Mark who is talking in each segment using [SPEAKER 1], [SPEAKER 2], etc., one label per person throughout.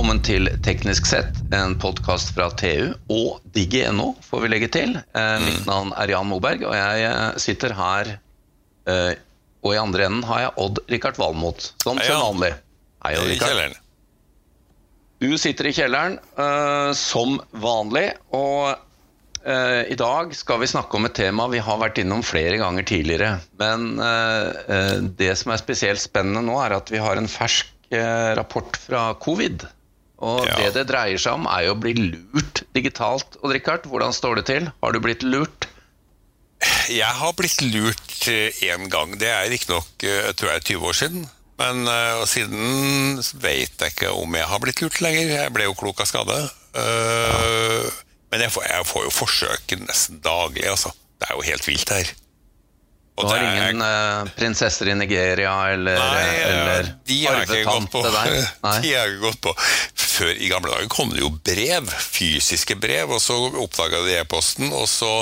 [SPEAKER 1] velkommen til Teknisk sett, en podkast fra TU og Digi.no, får vi legge til. Eh, mitt navn er Jan Moberg, og jeg eh, sitter her eh, Og i andre enden har jeg Odd-Rikard Valmot, som
[SPEAKER 2] Hei,
[SPEAKER 1] vanlig. Hei, Odd-Rikard. Du sitter i kjelleren som vanlig, og i dag skal vi snakke om et tema vi har vært innom flere ganger tidligere. Men det som er spesielt spennende nå, er at vi har en fersk rapport fra covid. Og
[SPEAKER 2] Ja.
[SPEAKER 1] det det dreier seg om, er jo å bli lurt digitalt. Og Richard, hvordan står det til? Har du blitt lurt?
[SPEAKER 2] Jeg har blitt lurt én gang. Det er riktignok uh, tror jeg 20 år siden. Men eh, og siden vet jeg ikke om jeg har blitt lurt lenger. Jeg ble jo klok av skade. Eh, Men jeg får, jeg får jo forsøk nesten daglig, altså. Det er jo helt vilt her. Og det er-
[SPEAKER 1] ingen eh, prinsesser i Nigeria eller,
[SPEAKER 2] Nei,
[SPEAKER 1] eller
[SPEAKER 2] de har jeg ikke gått på.
[SPEAKER 1] arvetante der? Nei.
[SPEAKER 2] De har jeg ikke gått på. Før i gamle dager kom det jo brev, fysiske brev, og så oppdaga de e-posten, og så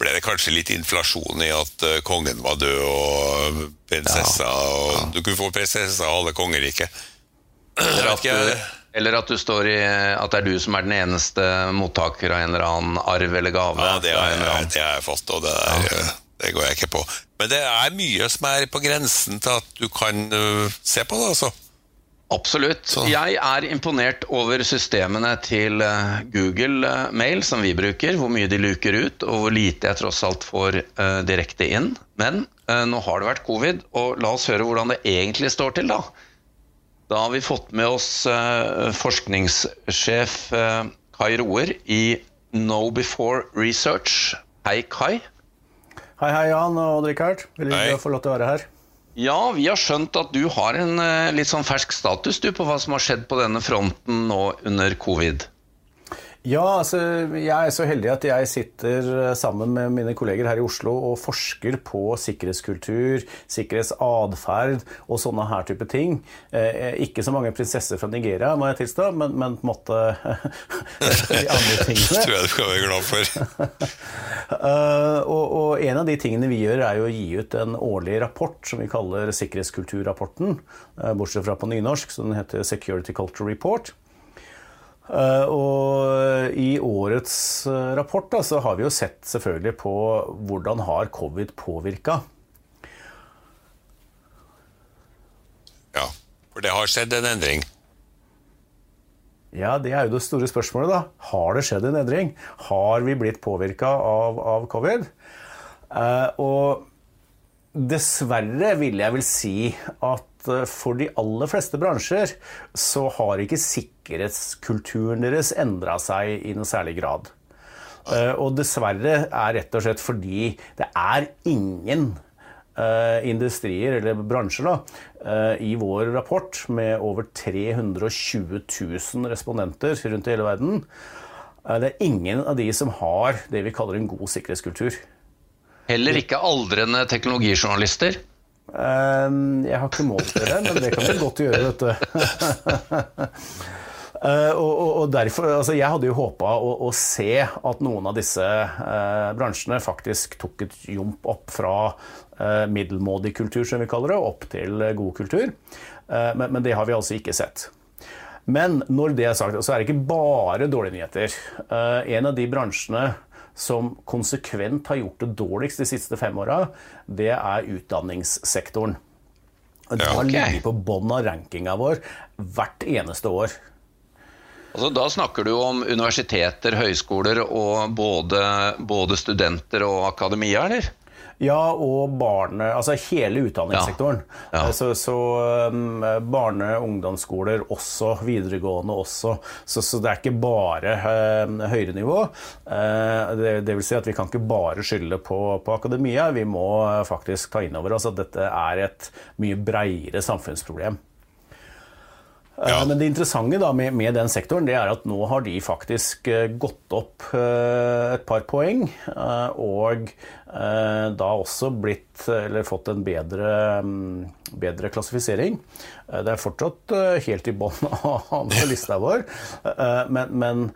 [SPEAKER 2] ble det kanskje litt inflasjon i at uh, kongen var død, og prinsessa og Du kunne få prinsessa av alle kongeriket.
[SPEAKER 1] Eller at,
[SPEAKER 2] ikke,
[SPEAKER 1] du, eller at du står i At det er du som er den eneste mottaker av en eller annen arv eller gave.
[SPEAKER 2] Ja, det har jeg, har jeg fått, og det, er eh, det går jeg ikke på. Men det er mye som er på grensen til at du kan uh, se på det, altså.
[SPEAKER 1] Absolutt.
[SPEAKER 2] Så.
[SPEAKER 1] Jeg er imponert over systemene til eh, Google eh, Mail, som vi bruker. Hvor mye de luker ut, og hvor lite jeg tross alt får uh, direkte inn. Men uh, nå har det vært covid, og la oss høre hvordan det egentlig står til, da. Da har vi fått med oss uh, forskningssjef Kai Roer i Know Before Research. Hei, Kai.
[SPEAKER 3] Hei, hei, Jan og Odd-Rikard. Veldig hyggelig å få lov til å være her.
[SPEAKER 1] Ja, vi har skjønt at du har en eh, litt sånn fersk status du, på hva som har skjedd på denne fronten nå under covid.
[SPEAKER 3] Ja, altså, jeg er så heldig at jeg sitter eh, sammen med mine kolleger her i Oslo og forsker på sikkerhetskultur, sikkerhetsatferd og sånne her type ting. Eh, ikke så mange prinsesser fra Nigeria, må jeg tilstå, men, men på en måte de andre
[SPEAKER 2] Det tror jeg du skal være glad for.
[SPEAKER 3] uh, og, og en av de tingene vi gjør, er jo å gi ut en årlig rapport som vi kaller Sikkerhetskulturrapporten, eh, bortsett fra på nynorsk, så den heter Security Culture Report. Eh, og i årets eh, rapport da, så har vi jo sett selvfølgelig på hvordan har covid påvirka.
[SPEAKER 2] Ja, for det har skjedd en endring.
[SPEAKER 3] Ja, det er jo det store spørsmålet, da. Har det skjedd en endring? Har vi blitt påvirka av, av covid? Eh, og dessverre vil jeg vel si at eh, for de aller fleste bransjer så har ikke sikkerhetskulturen deres endra seg i noe særlig grad. Eh, og dessverre er rett og slett fordi det er ingen eh, industrier, eller bransjer, da, i vår rapport med over 320 000 respondenter rundt i hele verden. det er ingen av de som har det vi kaller en god sikkerhetskultur.
[SPEAKER 1] Heller ikke aldrende teknologijournalister.
[SPEAKER 3] Eh, Jeg har ikke målt det, men det kan vi godt gjøre, vet du. Eh, og, og, og derfor, altså Jeg hadde jo håpa å, å se at noen av disse eh, bransjene faktisk tok et jump opp fra eh, middelmådig kultur, som vi kaller det, opp til eh, god kultur. Eh, men, men det har vi altså ikke sett. Men når det er sagt, så er det ikke bare dårlige nyheter. Eh, en av de bransjene som konsekvent har gjort det dårligst de siste fem åra, det er utdanningssektoren. Det
[SPEAKER 2] Ja,
[SPEAKER 3] har
[SPEAKER 1] ok.
[SPEAKER 3] ligget på bånn av rankinga vår hvert eneste år.
[SPEAKER 1] Altså, da snakker du om universiteter, høyskoler og både, både studenter og akademia, eller?
[SPEAKER 3] Ja, og barne... Altså hele utdanningssektoren.
[SPEAKER 1] Ja. Ja.
[SPEAKER 3] Så, så um, barne- og ungdomsskoler også, videregående også. Så, så det er ikke bare um, høyere nivå. Uh, det, det vil si at vi kan ikke bare skylde på, på akademia. Vi må uh, faktisk ta inn over oss at dette er et mye breiere samfunnsproblem.
[SPEAKER 2] Ja.
[SPEAKER 3] Eh, Men det interessante da med, med den sektoren det er at nå har de faktisk eh, gått opp eh, et par poeng. Og da også blitt, eller fått en bedre, mm, bedre klassifisering. Det er fortsatt helt i bånn av lista vår. Men, men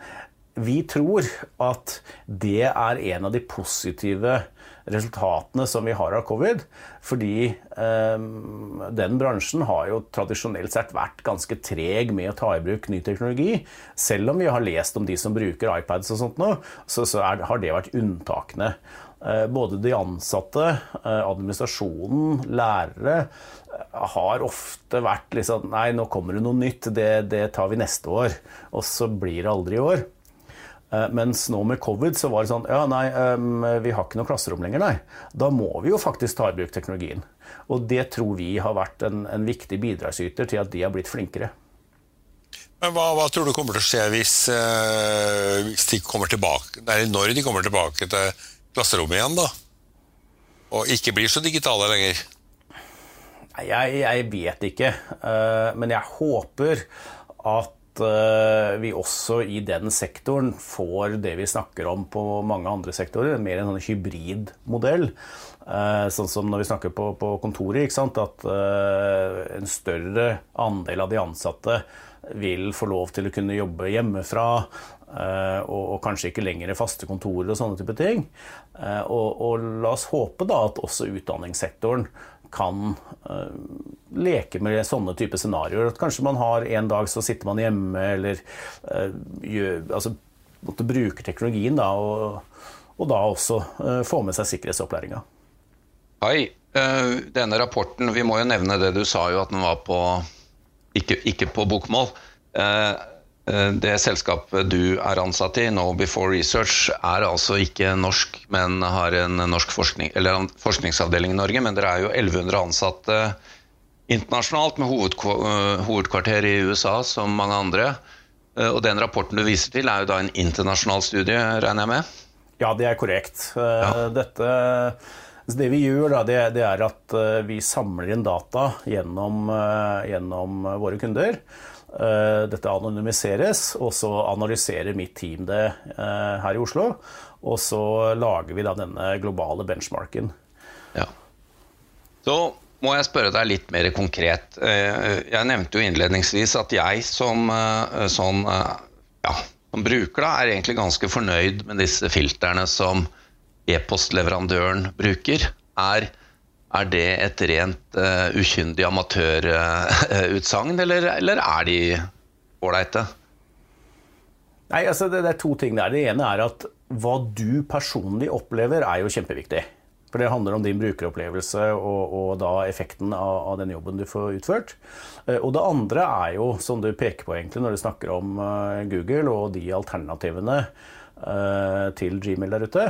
[SPEAKER 3] vi tror at det er en av de positive resultatene som vi har av covid. Fordi eh, den bransjen har jo tradisjonelt sett vært ganske treg med å ta i bruk ny teknologi. Selv om vi har lest om de som bruker iPads og sånt nå, så, så er, har det vært unntakene. Eh, både de ansatte, eh, administrasjonen, lærere eh, har ofte vært litt sånn Nei, nå kommer det noe nytt, det, det tar vi neste år. Og så blir det aldri i år. Eh, mens nå med covid så var det sånn Ja, nei, vi har ikke noe klasserom lenger, nei. Da må vi jo faktisk ta i bruk teknologien. Og det tror vi har vært en, en viktig bidragsyter til at de har blitt flinkere.
[SPEAKER 2] Men hva, hva, tror du kommer til å skje hvis, eh, hvis de kommer tilbake, nei, når de kommer tilbake til klasserommet igjen, da? Og ikke blir så digitale lenger?
[SPEAKER 3] Jeg, jeg vet ikke. Uh, men jeg håper at Eh, vi også i den sektoren får det vi snakker om på mange andre sektorer, mer en sånn hybridmodell. Eh, sånn som når vi snakker på, på kontoret, at eh, en større andel av de ansatte vil få lov til å kunne jobbe hjemmefra. Og, og kanskje ikke lenger faste kontorer og sånne type ting. Og, og la oss håpe da at også utdanningssektoren kan uh, leke med sånne type scenarioer. At kanskje man har en dag så sitter man hjemme, eller uh, gjør, altså, måtte bruke teknologien da, og, og da også uh, få med seg sikkerhetsopplæringa.
[SPEAKER 1] Hei, denne rapporten, vi må jo nevne det du sa jo at den var på ikke, ikke på bokmål. Eh, det selskapet du er ansatt i, No Before Research, er altså ikke norsk, men har en norsk forskning, en forskningsavdeling i Norge. Men dere er jo 1100 ansatte internasjonalt, med eh, hovedkvarter i USA som mange andre. Eh, og den rapporten du viser til, er jo da en internasjonal studie, regner jeg med?
[SPEAKER 3] Ja, det er korrekt. Ja. Dette det vi gjør, da, det, det, er at vi samler inn data gjennom, gjennom våre kunder. Eh, dette anonymiseres, og så analyserer mitt team det eh, her i Oslo. Og så lager vi da denne globale benchmarken. Ja.
[SPEAKER 1] Så må jeg spørre deg litt mer konkret. Eh, jeg nevnte jo innledningsvis at jeg som, sånn, ja, som bruker da, er egentlig ganske fornøyd med disse filtrene som e-postleverandøren bruker. Er er det et rent uh, ukyndig amatørutsagn, uh, eller, eller, er de ålreite?
[SPEAKER 3] Nei, altså det, det, er to ting der. Det ene er at hva du personlig opplever, er jo kjempeviktig. For det handler om din brukeropplevelse og, og da effekten av, av, den jobben du får utført. Uh, og det andre er jo, som du peker på egentlig når du snakker om Google og de alternativene til Gmail der ute,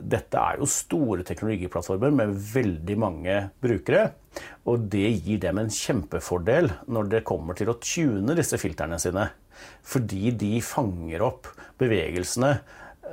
[SPEAKER 3] dette er jo store teknologiplattformer med veldig mange brukere. Og det gir dem en kjempefordel når det kommer til å tune disse filtrene sine. Fordi de fanger opp bevegelsene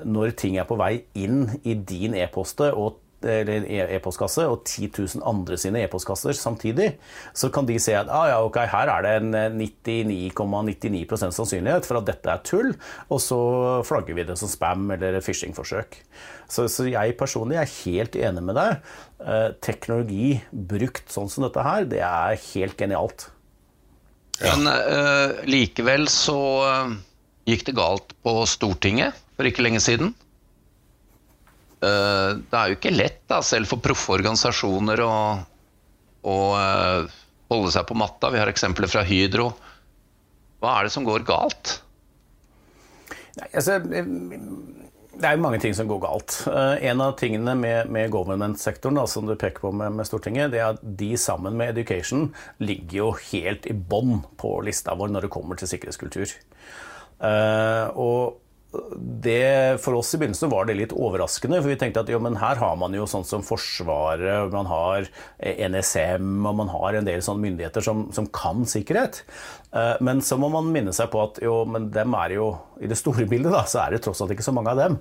[SPEAKER 3] når ting er på vei inn i din e-poste og eller e-postkasse og 10 000 andre sine e-postkasser samtidig, så kan de se at ah, ja, okay, her er det en 99,99 ,99 sannsynlighet for at dette er tull, og så flagger vi det som spam eller phishing-forsøk. Så, så, jeg personlig er helt enig med deg. Eh, teknologi brukt sånn som dette her, det er helt genialt.
[SPEAKER 1] Ja. Men uh, likevel så uh, gikk det galt på Stortinget for ikke lenge siden. Eh, det er jo ikke lett, da, selv for proffe organisasjoner, å, å eh, holde seg på matta. Vi har eksempler fra Hydro. Hva er det som går galt?
[SPEAKER 3] Nei, altså, eh, det er jo mange ting som går galt. En av tingene med, med government-sektoren som du peker på med, med, Stortinget, det er at de sammen med education ligger jo helt i bånn på lista vår når det kommer til sikkerhetskultur. Og det, for oss i begynnelsen var det litt overraskende, for vi tenkte at jo, men her har man jo sånn som Forsvaret, man har NSM og man har en del sånne myndigheter som, som kan sikkerhet. Eh, men så må man minne seg på at jo, men dem er jo, i det store bildet da, så er det tross alt ikke så mange av dem.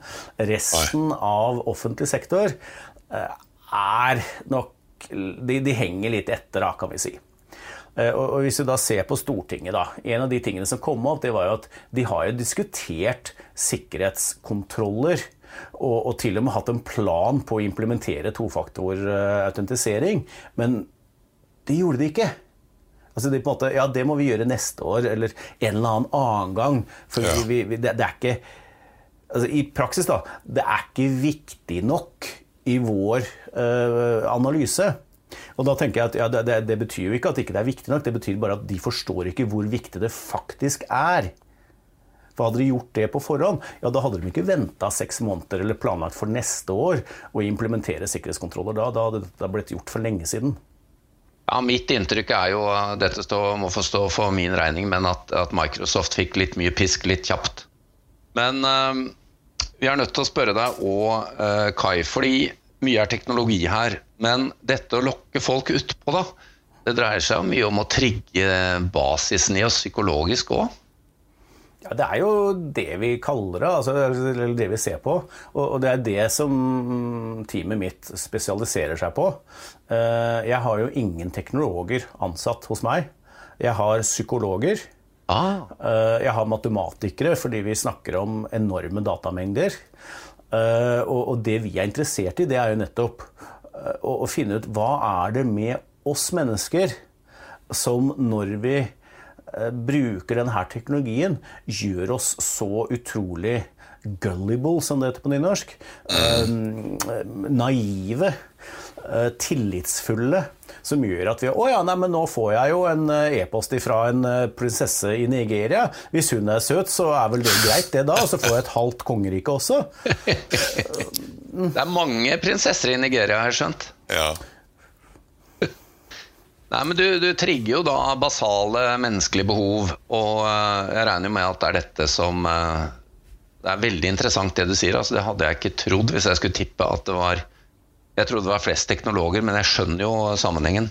[SPEAKER 3] Resten av offentlig sektor eh, er nok de, de henger litt etter, da, kan vi si. Eh, og hvis du da ser på Stortinget, da. En av de tingene som kom opp, det var jo at de har jo diskutert sikkerhetskontroller. Og, og til og med hatt en plan på å implementere tofaktorautentisering. Men det gjorde de ikke. Altså de måte, ja, det må vi gjøre neste år, eller en eller annen annen gang. For ja. vi, vi, det, det, er ikke altså, I praksis, da. Det er ikke viktig nok i vår uh, analyse. Og da tenker jeg at ja, det, det, betyr jo ikke at det ikke er viktig nok, det betyr bare at de forstår ikke hvor viktig det faktisk er. For Hadde de gjort det på forhånd, ja, da hadde de ikke venta seks måneder eller planlagt for neste år å implementere sikkerhetskontroller. Da, da hadde det blitt gjort for lenge siden.
[SPEAKER 1] Ja, Mitt inntrykk er jo, dette stå, må få stå for min regning, men at, at, Microsoft fikk litt mye pisk litt kjapt. Men øh, vi er nødt til å spørre deg og øh, Kai, fordi mye er teknologi her. Men dette å lokke folk utpå, da, det dreier seg mye om å trigge basisen i oss psykologisk òg?
[SPEAKER 3] Ja, Det er jo det vi kaller det, altså, det vi ser på. Og det er det som teamet mitt spesialiserer seg på. Eh, jeg har jo ingen teknologer ansatt hos meg. Jeg har psykologer. Ah. Eh, jeg har matematikere fordi vi snakker om enorme datamengder. Eh, og det vi er interessert i, det er jo nettopp å finne ut hva er det med oss mennesker som når vi Eh, bruker denne teknologien, gjør oss så utrolig gullible, som det heter på nynorsk. Uh, naive. Uh, tillitsfulle. Som gjør at vi Å ja, nei, men nå får jeg jo en e-post fra en prinsesse i Nigeria. Hvis hun er søt, så er vel det greit, det da. Og så får jeg et halvt kongerike også.
[SPEAKER 1] det er mange prinsesser i Nigeria, har jeg skjønt.
[SPEAKER 2] Ja.
[SPEAKER 1] Nei, men du, du, trigger jo da basale menneskelige behov, og uh, jeg regner jo med at det er dette som Det er veldig interessant det du sier. Altså, det hadde jeg ikke trodd hvis jeg skulle tippe at det var Jeg trodde det var flest teknologer, men jeg skjønner jo sammenhengen.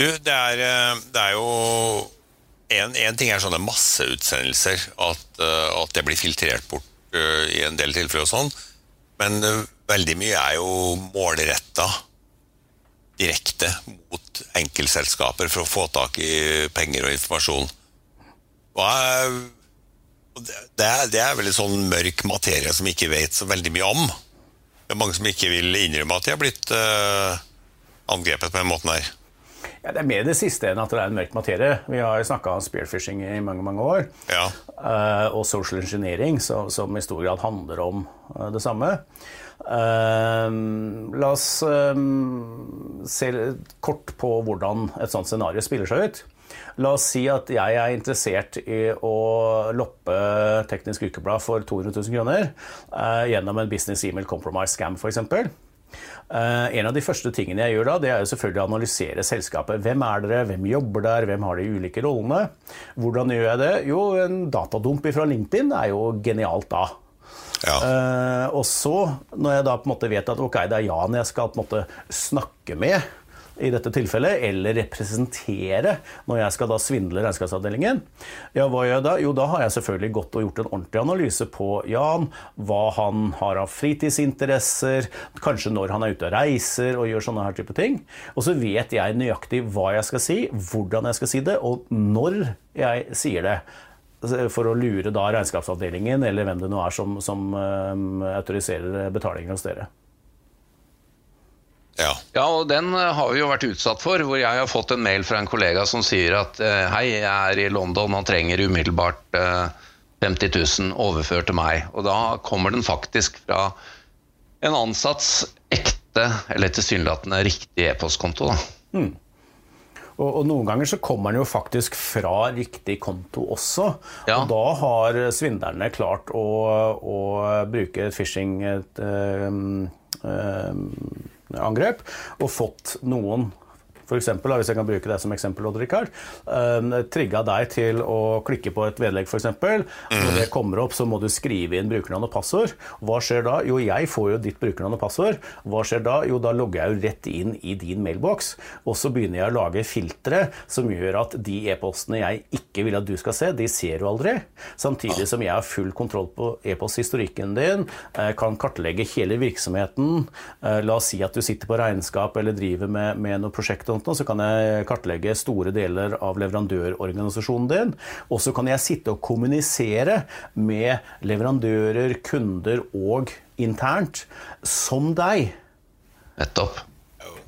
[SPEAKER 2] Du, det er, eh, det er jo en, ting er sånne masseutsendelser, at, uh, at det blir filtrert bort i en del tilfeller og sånn, men veldig mye er jo målretta direkte mot enkeltselskaper for å få tak i penger og informasjon. Er, det, er, det er veldig sånn mørk materie som vi ikke vet så veldig mye om. Det er mange som ikke vil innrømme at de har blitt uh, angrepet på den måten her.
[SPEAKER 3] Ja, Det er mer det siste enn at det er en mørk materie. Vi har snakka om spearfishing i mange mange år.
[SPEAKER 2] Ja.
[SPEAKER 3] Uh, og social engineering, så, som i stor grad handler om uh, det samme. La oss se kort på hvordan et sånt scenario spiller seg ut. La oss si at jeg er interessert i å loppe Teknisk Ukeblad for 200 000 kroner eh, gjennom en business email compromise scam f.eks. Uh, en av de første tingene jeg gjør da, det er jo selvfølgelig å analysere selskapet. Hvem er dere, hvem jobber der, hvem har de ulike rollene? Hvordan gjør jeg det? Jo, en datadump fra LinkedIn er jo genialt da.
[SPEAKER 2] Ja.
[SPEAKER 3] Uh, og så, når jeg da på en måte vet at ok, det er Jan jeg skal på en måte snakke med i dette tilfellet, eller representere når jeg skal da svindle regnskapsavdelingen, ja, hva gjør jeg da? Jo, da har jeg selvfølgelig gått og gjort en ordentlig analyse på Jan, hva han har av fritidsinteresser, kanskje når han er ute og reiser og gjør sånne her type ting. Og så vet jeg nøyaktig hva jeg skal si, hvordan jeg skal si det, og når jeg sier det for å lure da regnskapsavdelingen eller hvem det nå er som, som um, autoriserer betalinger hos dere.
[SPEAKER 2] Ja.
[SPEAKER 1] ja, og den uh, har vi jo vært utsatt for. Hvor jeg har fått en mail fra en kollega som sier at uh, hei, jeg er i London og trenger umiddelbart uh, 50 000 overført til meg. Og da kommer den faktisk fra en ansatts ekte, eller tilsynelatende riktig e-postkonto.
[SPEAKER 3] Mm. Og, og, noen ganger så kommer den jo faktisk fra riktig konto også. Ja. Og da har svindlerne klart å, å bruke et phishing et, øh, øh, angrep og fått noen for eksempel, hvis jeg kan bruke deg som eksempel, Odd Rikard, uh, trigga deg til å klikke på et vedlegg, f.eks. Når det kommer opp, så må du skrive inn brukernavn og passord. Hva skjer da? Jo, jeg får jo ditt brukernavn og passord. Hva skjer da? Jo, da logger jeg jo rett inn i din mailboks, og så begynner jeg å lage filtre som gjør at de e-postene jeg ikke vil at du skal se, de ser du aldri. Samtidig som jeg har full kontroll på e-posthistorikken din, uh, kan kartlegge hele virksomheten. Uh, la oss si at du sitter på regnskap eller driver med, med noe prosjekt sånt, så kan jeg kartlegge store deler av leverandørorganisasjonen din. Og så kan jeg sitte og kommunisere med leverandører, kunder og internt som deg.
[SPEAKER 1] Nettopp.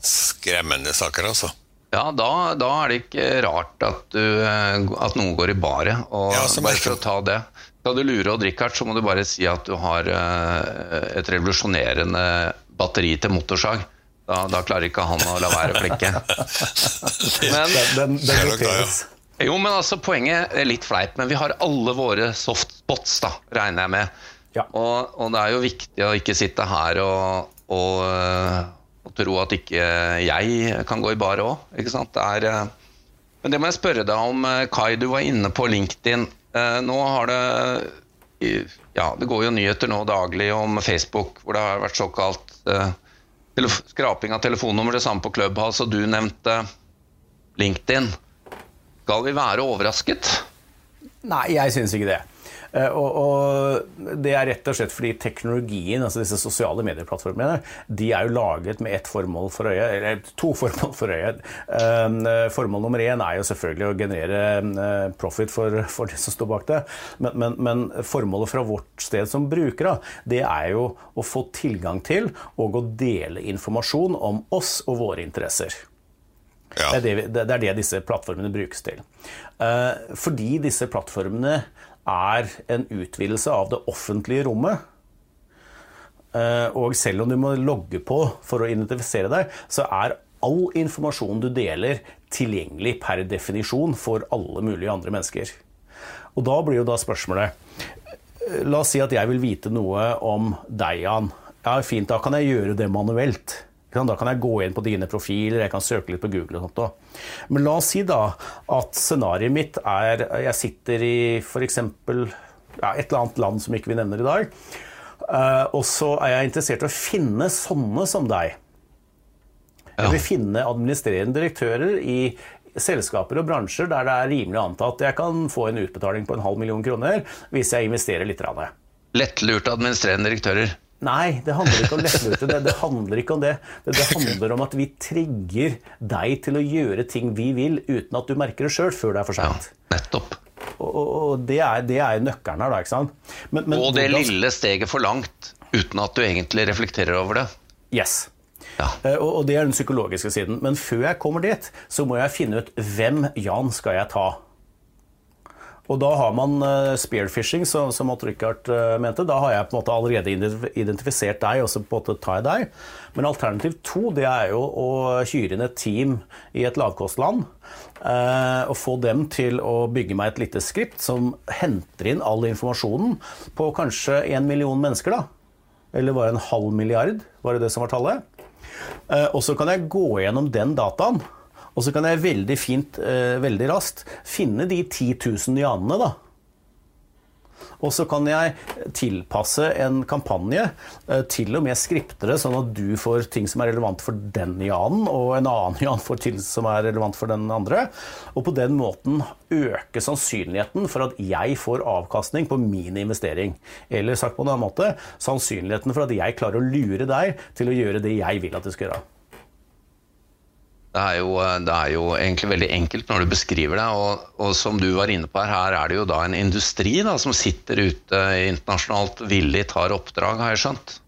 [SPEAKER 2] Skremmende saker, altså.
[SPEAKER 1] Ja, da, da, er det ikke rart at, du, at noen går i baret. Og ja, bare for å ta det. Skal du lure Odd Rikard, så må du bare si at du har eh, et revolusjonerende batteri til motorsag. Da, da klarer ikke han å la være å flikke.
[SPEAKER 3] Men, den, den, den.
[SPEAKER 1] Jo, men altså, Poenget er litt fleip, men vi har alle våre soft spots, da, regner jeg med.
[SPEAKER 3] Ja.
[SPEAKER 1] Og, og, det er jo viktig å ikke sitte her og, og, og tro at ikke jeg kan gå i bar òg. Men det må jeg spørre deg om, Kai. Du var inne på LinkedIn. Eh, nå har det ja, det går jo nyheter nå daglig om Facebook, hvor det har vært såkalt uh, skraping av telefonnummer. Det samme på Clubhouse, og du nevnte LinkedIn. Skal vi være overrasket?
[SPEAKER 3] Nei, jeg syns ikke det. Eh, og, og, det er rett og slett fordi teknologien, altså disse sosiale medieplattformene, de er jo laget med ett formål for øye, eller to formål for øye. Eh, formål nummer én er jo selvfølgelig å generere eh, profit for, for de som står bak det. Men, men, men, formålet fra vårt sted som brukere, det er jo å få tilgang til og å dele informasjon om oss og våre interesser. Ja. Det, er det, det, er det, disse plattformene brukes til. Fordi disse plattformene er en utvidelse av det offentlige rommet. Eh, og selv om du må logge på for å identifisere deg, så er all informasjon du deler, tilgjengelig per definisjon for alle mulige andre mennesker. Og da blir jo da spørsmålet eh, La oss si at jeg vil vite noe om deg, Jan. Ja, fint, da kan jeg gjøre det manuelt. Da kan jeg gå inn på dine profiler, jeg kan søke litt på Google og sånt òg. Men la oss si da at scenarioet mitt er Jeg sitter i f.eks. Ja, et eller annet land som ikke vi nevner i dag. Uh, og så er jeg interessert i å finne sånne som deg. Jeg vil finne administrerende direktører i selskaper og bransjer der det er rimelig antatt at jeg kan få en utbetaling på en halv million kroner hvis jeg investerer litt.
[SPEAKER 1] Lettlurte administrerende direktører.
[SPEAKER 3] Nei, det handler ikke om lettlurte. Det, det, handler ikke om det. det. det. handler om at vi trigger deg til å gjøre ting vi vil, uten at du merker det sjøl før det er for seint.
[SPEAKER 1] Ja, nettopp.
[SPEAKER 3] Og, og det, er, det er nøkkelen her, da. ikke sant?
[SPEAKER 1] Men, men, og det hvordan... lille steget for langt, uten at du egentlig reflekterer over det.
[SPEAKER 3] Yes. Ja. Og, og det er den psykologiske siden. Men før jeg kommer dit, så må jeg finne ut hvem Jan skal jeg ta. Og da har man uh, spearfishing, som, Odd Rikard uh, mente. Da har jeg på en måte allerede identifisert deg, og så på en måte tar jeg deg. Men alternativ to det er jo å hyre inn et team i et lavkostland. Uh, og få dem til å bygge meg et lite skript som henter inn all informasjonen på kanskje en million mennesker. da. Eller var det en halv milliard? Var det det som var tallet? Og så kan jeg gå gjennom den dataen og så kan jeg veldig fint, eh, veldig raskt, finne de 10 000 janene, da. Og så kan jeg tilpasse en kampanje, eh, til og med skriptere, sånn at du får ting som er relevant for den janen, og en annen jan får ting som er relevant for den andre. Og på den måten øke sannsynligheten for at jeg får avkastning på min investering. Eller sagt på en annen måte, sannsynligheten for at jeg klarer å lure deg til å gjøre det jeg vil at du skal gjøre.
[SPEAKER 1] Det er, jo, det er, jo, egentlig veldig enkelt når du beskriver det. Og, og, som du var inne på her, her er det jo da en industri da, som sitter ute internasjonalt villig tar oppdrag, har jeg skjønt?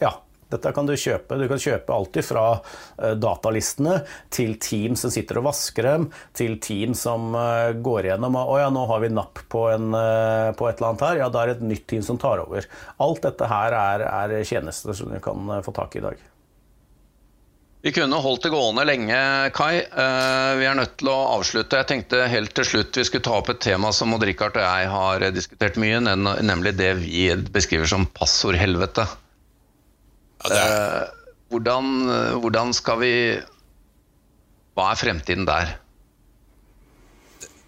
[SPEAKER 3] Ja. Dette kan du kjøpe. Du kan kjøpe alltid fra uh, datalistene til team som sitter og vasker dem, til team som uh, går gjennom og ja, nå har vi napp på, en, på, et eller annet her. Ja, da er det et nytt team som tar over. Alt dette her er, er tjenester som du kan få tak i i dag.
[SPEAKER 1] Vi kunne holdt det gående lenge, Kai. Eh, vi er nødt til å avslutte. Jeg tenkte helt til slutt vi skulle ta opp et tema som Odd Rikard og jeg har diskutert mye, nemlig det vi beskriver som passordhelvete. Ja, er... hvordan, hvordan skal vi Hva er fremtiden der?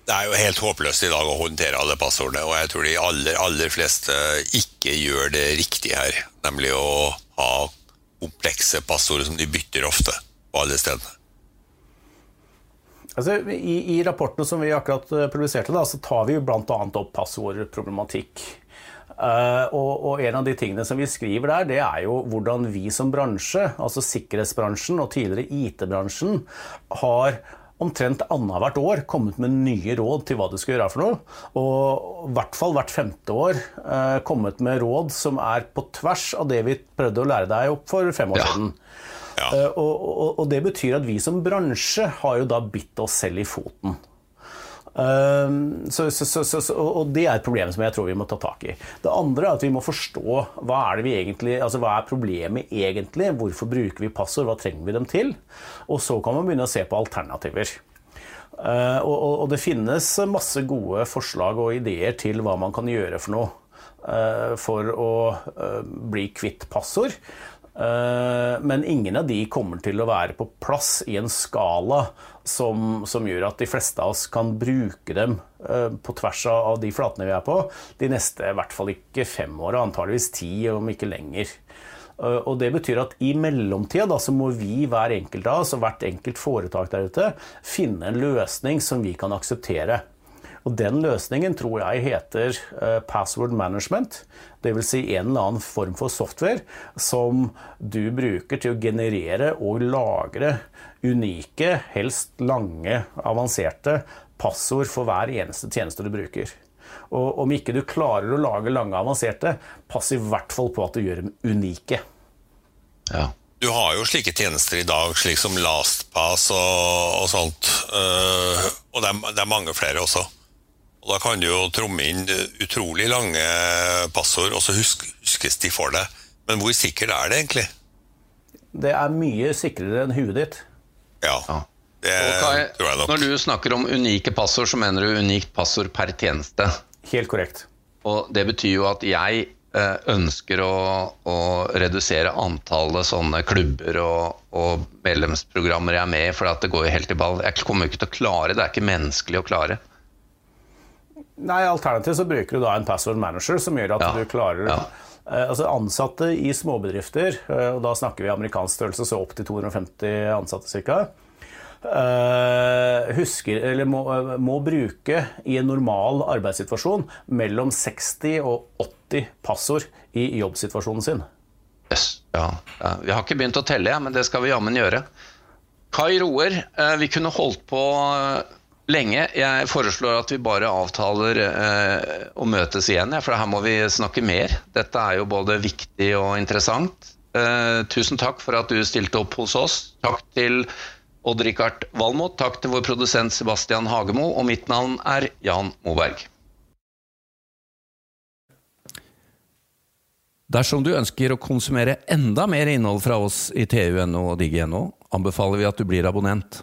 [SPEAKER 2] Det er jo helt håpløst i dag å håndtere alle passordene, og jeg tror de aller, aller fleste ikke gjør det riktig her. Nemlig å ha komplekse passordet som de bytter ofte på alle stedene.
[SPEAKER 3] Altså, i, I rapportene som vi akkurat eh, publiserte, da, så tar vi jo bl.a. opp passordproblematikk. Uh, og, og, en av de tingene som vi skriver der, det er jo hvordan vi som bransje, altså sikkerhetsbransjen og tidligere IT-bransjen, har omtrent annethvert år kommet med nye råd til hva du skal gjøre for noe. Og i hvert fall hvert femte år eh, kommet med råd som er på tvers av det vi prøvde å lære deg opp for fem år ja. siden. Ja. Eh, og, og, og, det betyr at vi som bransje har jo da bitt oss selv i foten. Ehm, så, så, så, og det er et problem som jeg tror vi må ta tak i. Det andre er at vi må forstå hva er, det vi egentlig, altså hva er problemet egentlig. Hvorfor bruker vi passord, hva trenger vi dem til? Og så kan man begynne å se på alternativer. Uh, og, det finnes masse gode forslag og ideer til hva man kan gjøre for noe uh, for å uh, bli kvitt passord. Eh, men ingen av de kommer til å være på plass i en skala som, som, gjør at de fleste av oss kan bruke dem eh, på tvers av de flatene vi er på, de neste i hvert fall ikke fem år, antageligvis ti, om ikke lenger. Eh, og Det betyr at i mellomtida så må vi hver enkelt av oss og hvert enkelt foretak der ute finne en løsning som vi kan akseptere. Og Den løsningen tror jeg heter uh, password management. Dvs. Si en eller annen form for software som du bruker til å generere og lagre unike, helst lange, avanserte passord for hver eneste tjeneste du bruker. Og om ikke du klarer å lage lange, avanserte, pass i hvert fall på at du gjør dem unike.
[SPEAKER 2] Ja. Du har jo slike tjenester i dag, slik som LastPass og, og sånt. Uh, og det er, det er mange flere også. Og Da kan du jo tromme inn utrolig lange passord, og så huskes de for deg. Men hvor sikkert er det egentlig?
[SPEAKER 3] Det er mye sikrere enn huet ditt.
[SPEAKER 2] Ja, det
[SPEAKER 1] okay. tror jeg nok. Når du snakker om unike passord, så mener du unikt passord per tjeneste?
[SPEAKER 3] Helt korrekt.
[SPEAKER 1] Og det betyr jo at jeg eh, ønsker å, å redusere antallet sånne klubber og, og, medlemsprogrammer jeg er med i, for det går jo helt i ball. Jeg kommer jo ikke til å klare det, det er ikke menneskelig å klare.
[SPEAKER 3] Nei, Alternativt så bruker du da en password manager som gjør at ja. du klarer ja. eh, altså Ansatte i småbedrifter, eh, og da snakker vi amerikansk størrelse, så opp til 250 ansatte ca. Eh, husker, eller må, må, bruke i en normal arbeidssituasjon mellom 60 og 80 passord i jobbsituasjonen sin.
[SPEAKER 1] Yes, ja. Vi har ikke begynt å telle, men det skal vi jammen gjøre. Kai Roer, vi kunne holdt på lenge. Jeg foreslår at vi bare avtaler eh, å møtes igjen, ja, for her må vi snakke mer. Dette er jo både viktig og interessant. Eh, tusen takk for at du stilte opp hos oss. Takk til Odd-Rikard Valmot, takk til vår produsent Sebastian Hagemo, og mitt navn er Jan Moberg.
[SPEAKER 4] Dersom du ønsker å konsumere enda mer innhold fra oss i TU.no og Digi.no, anbefaler vi at du blir abonnent.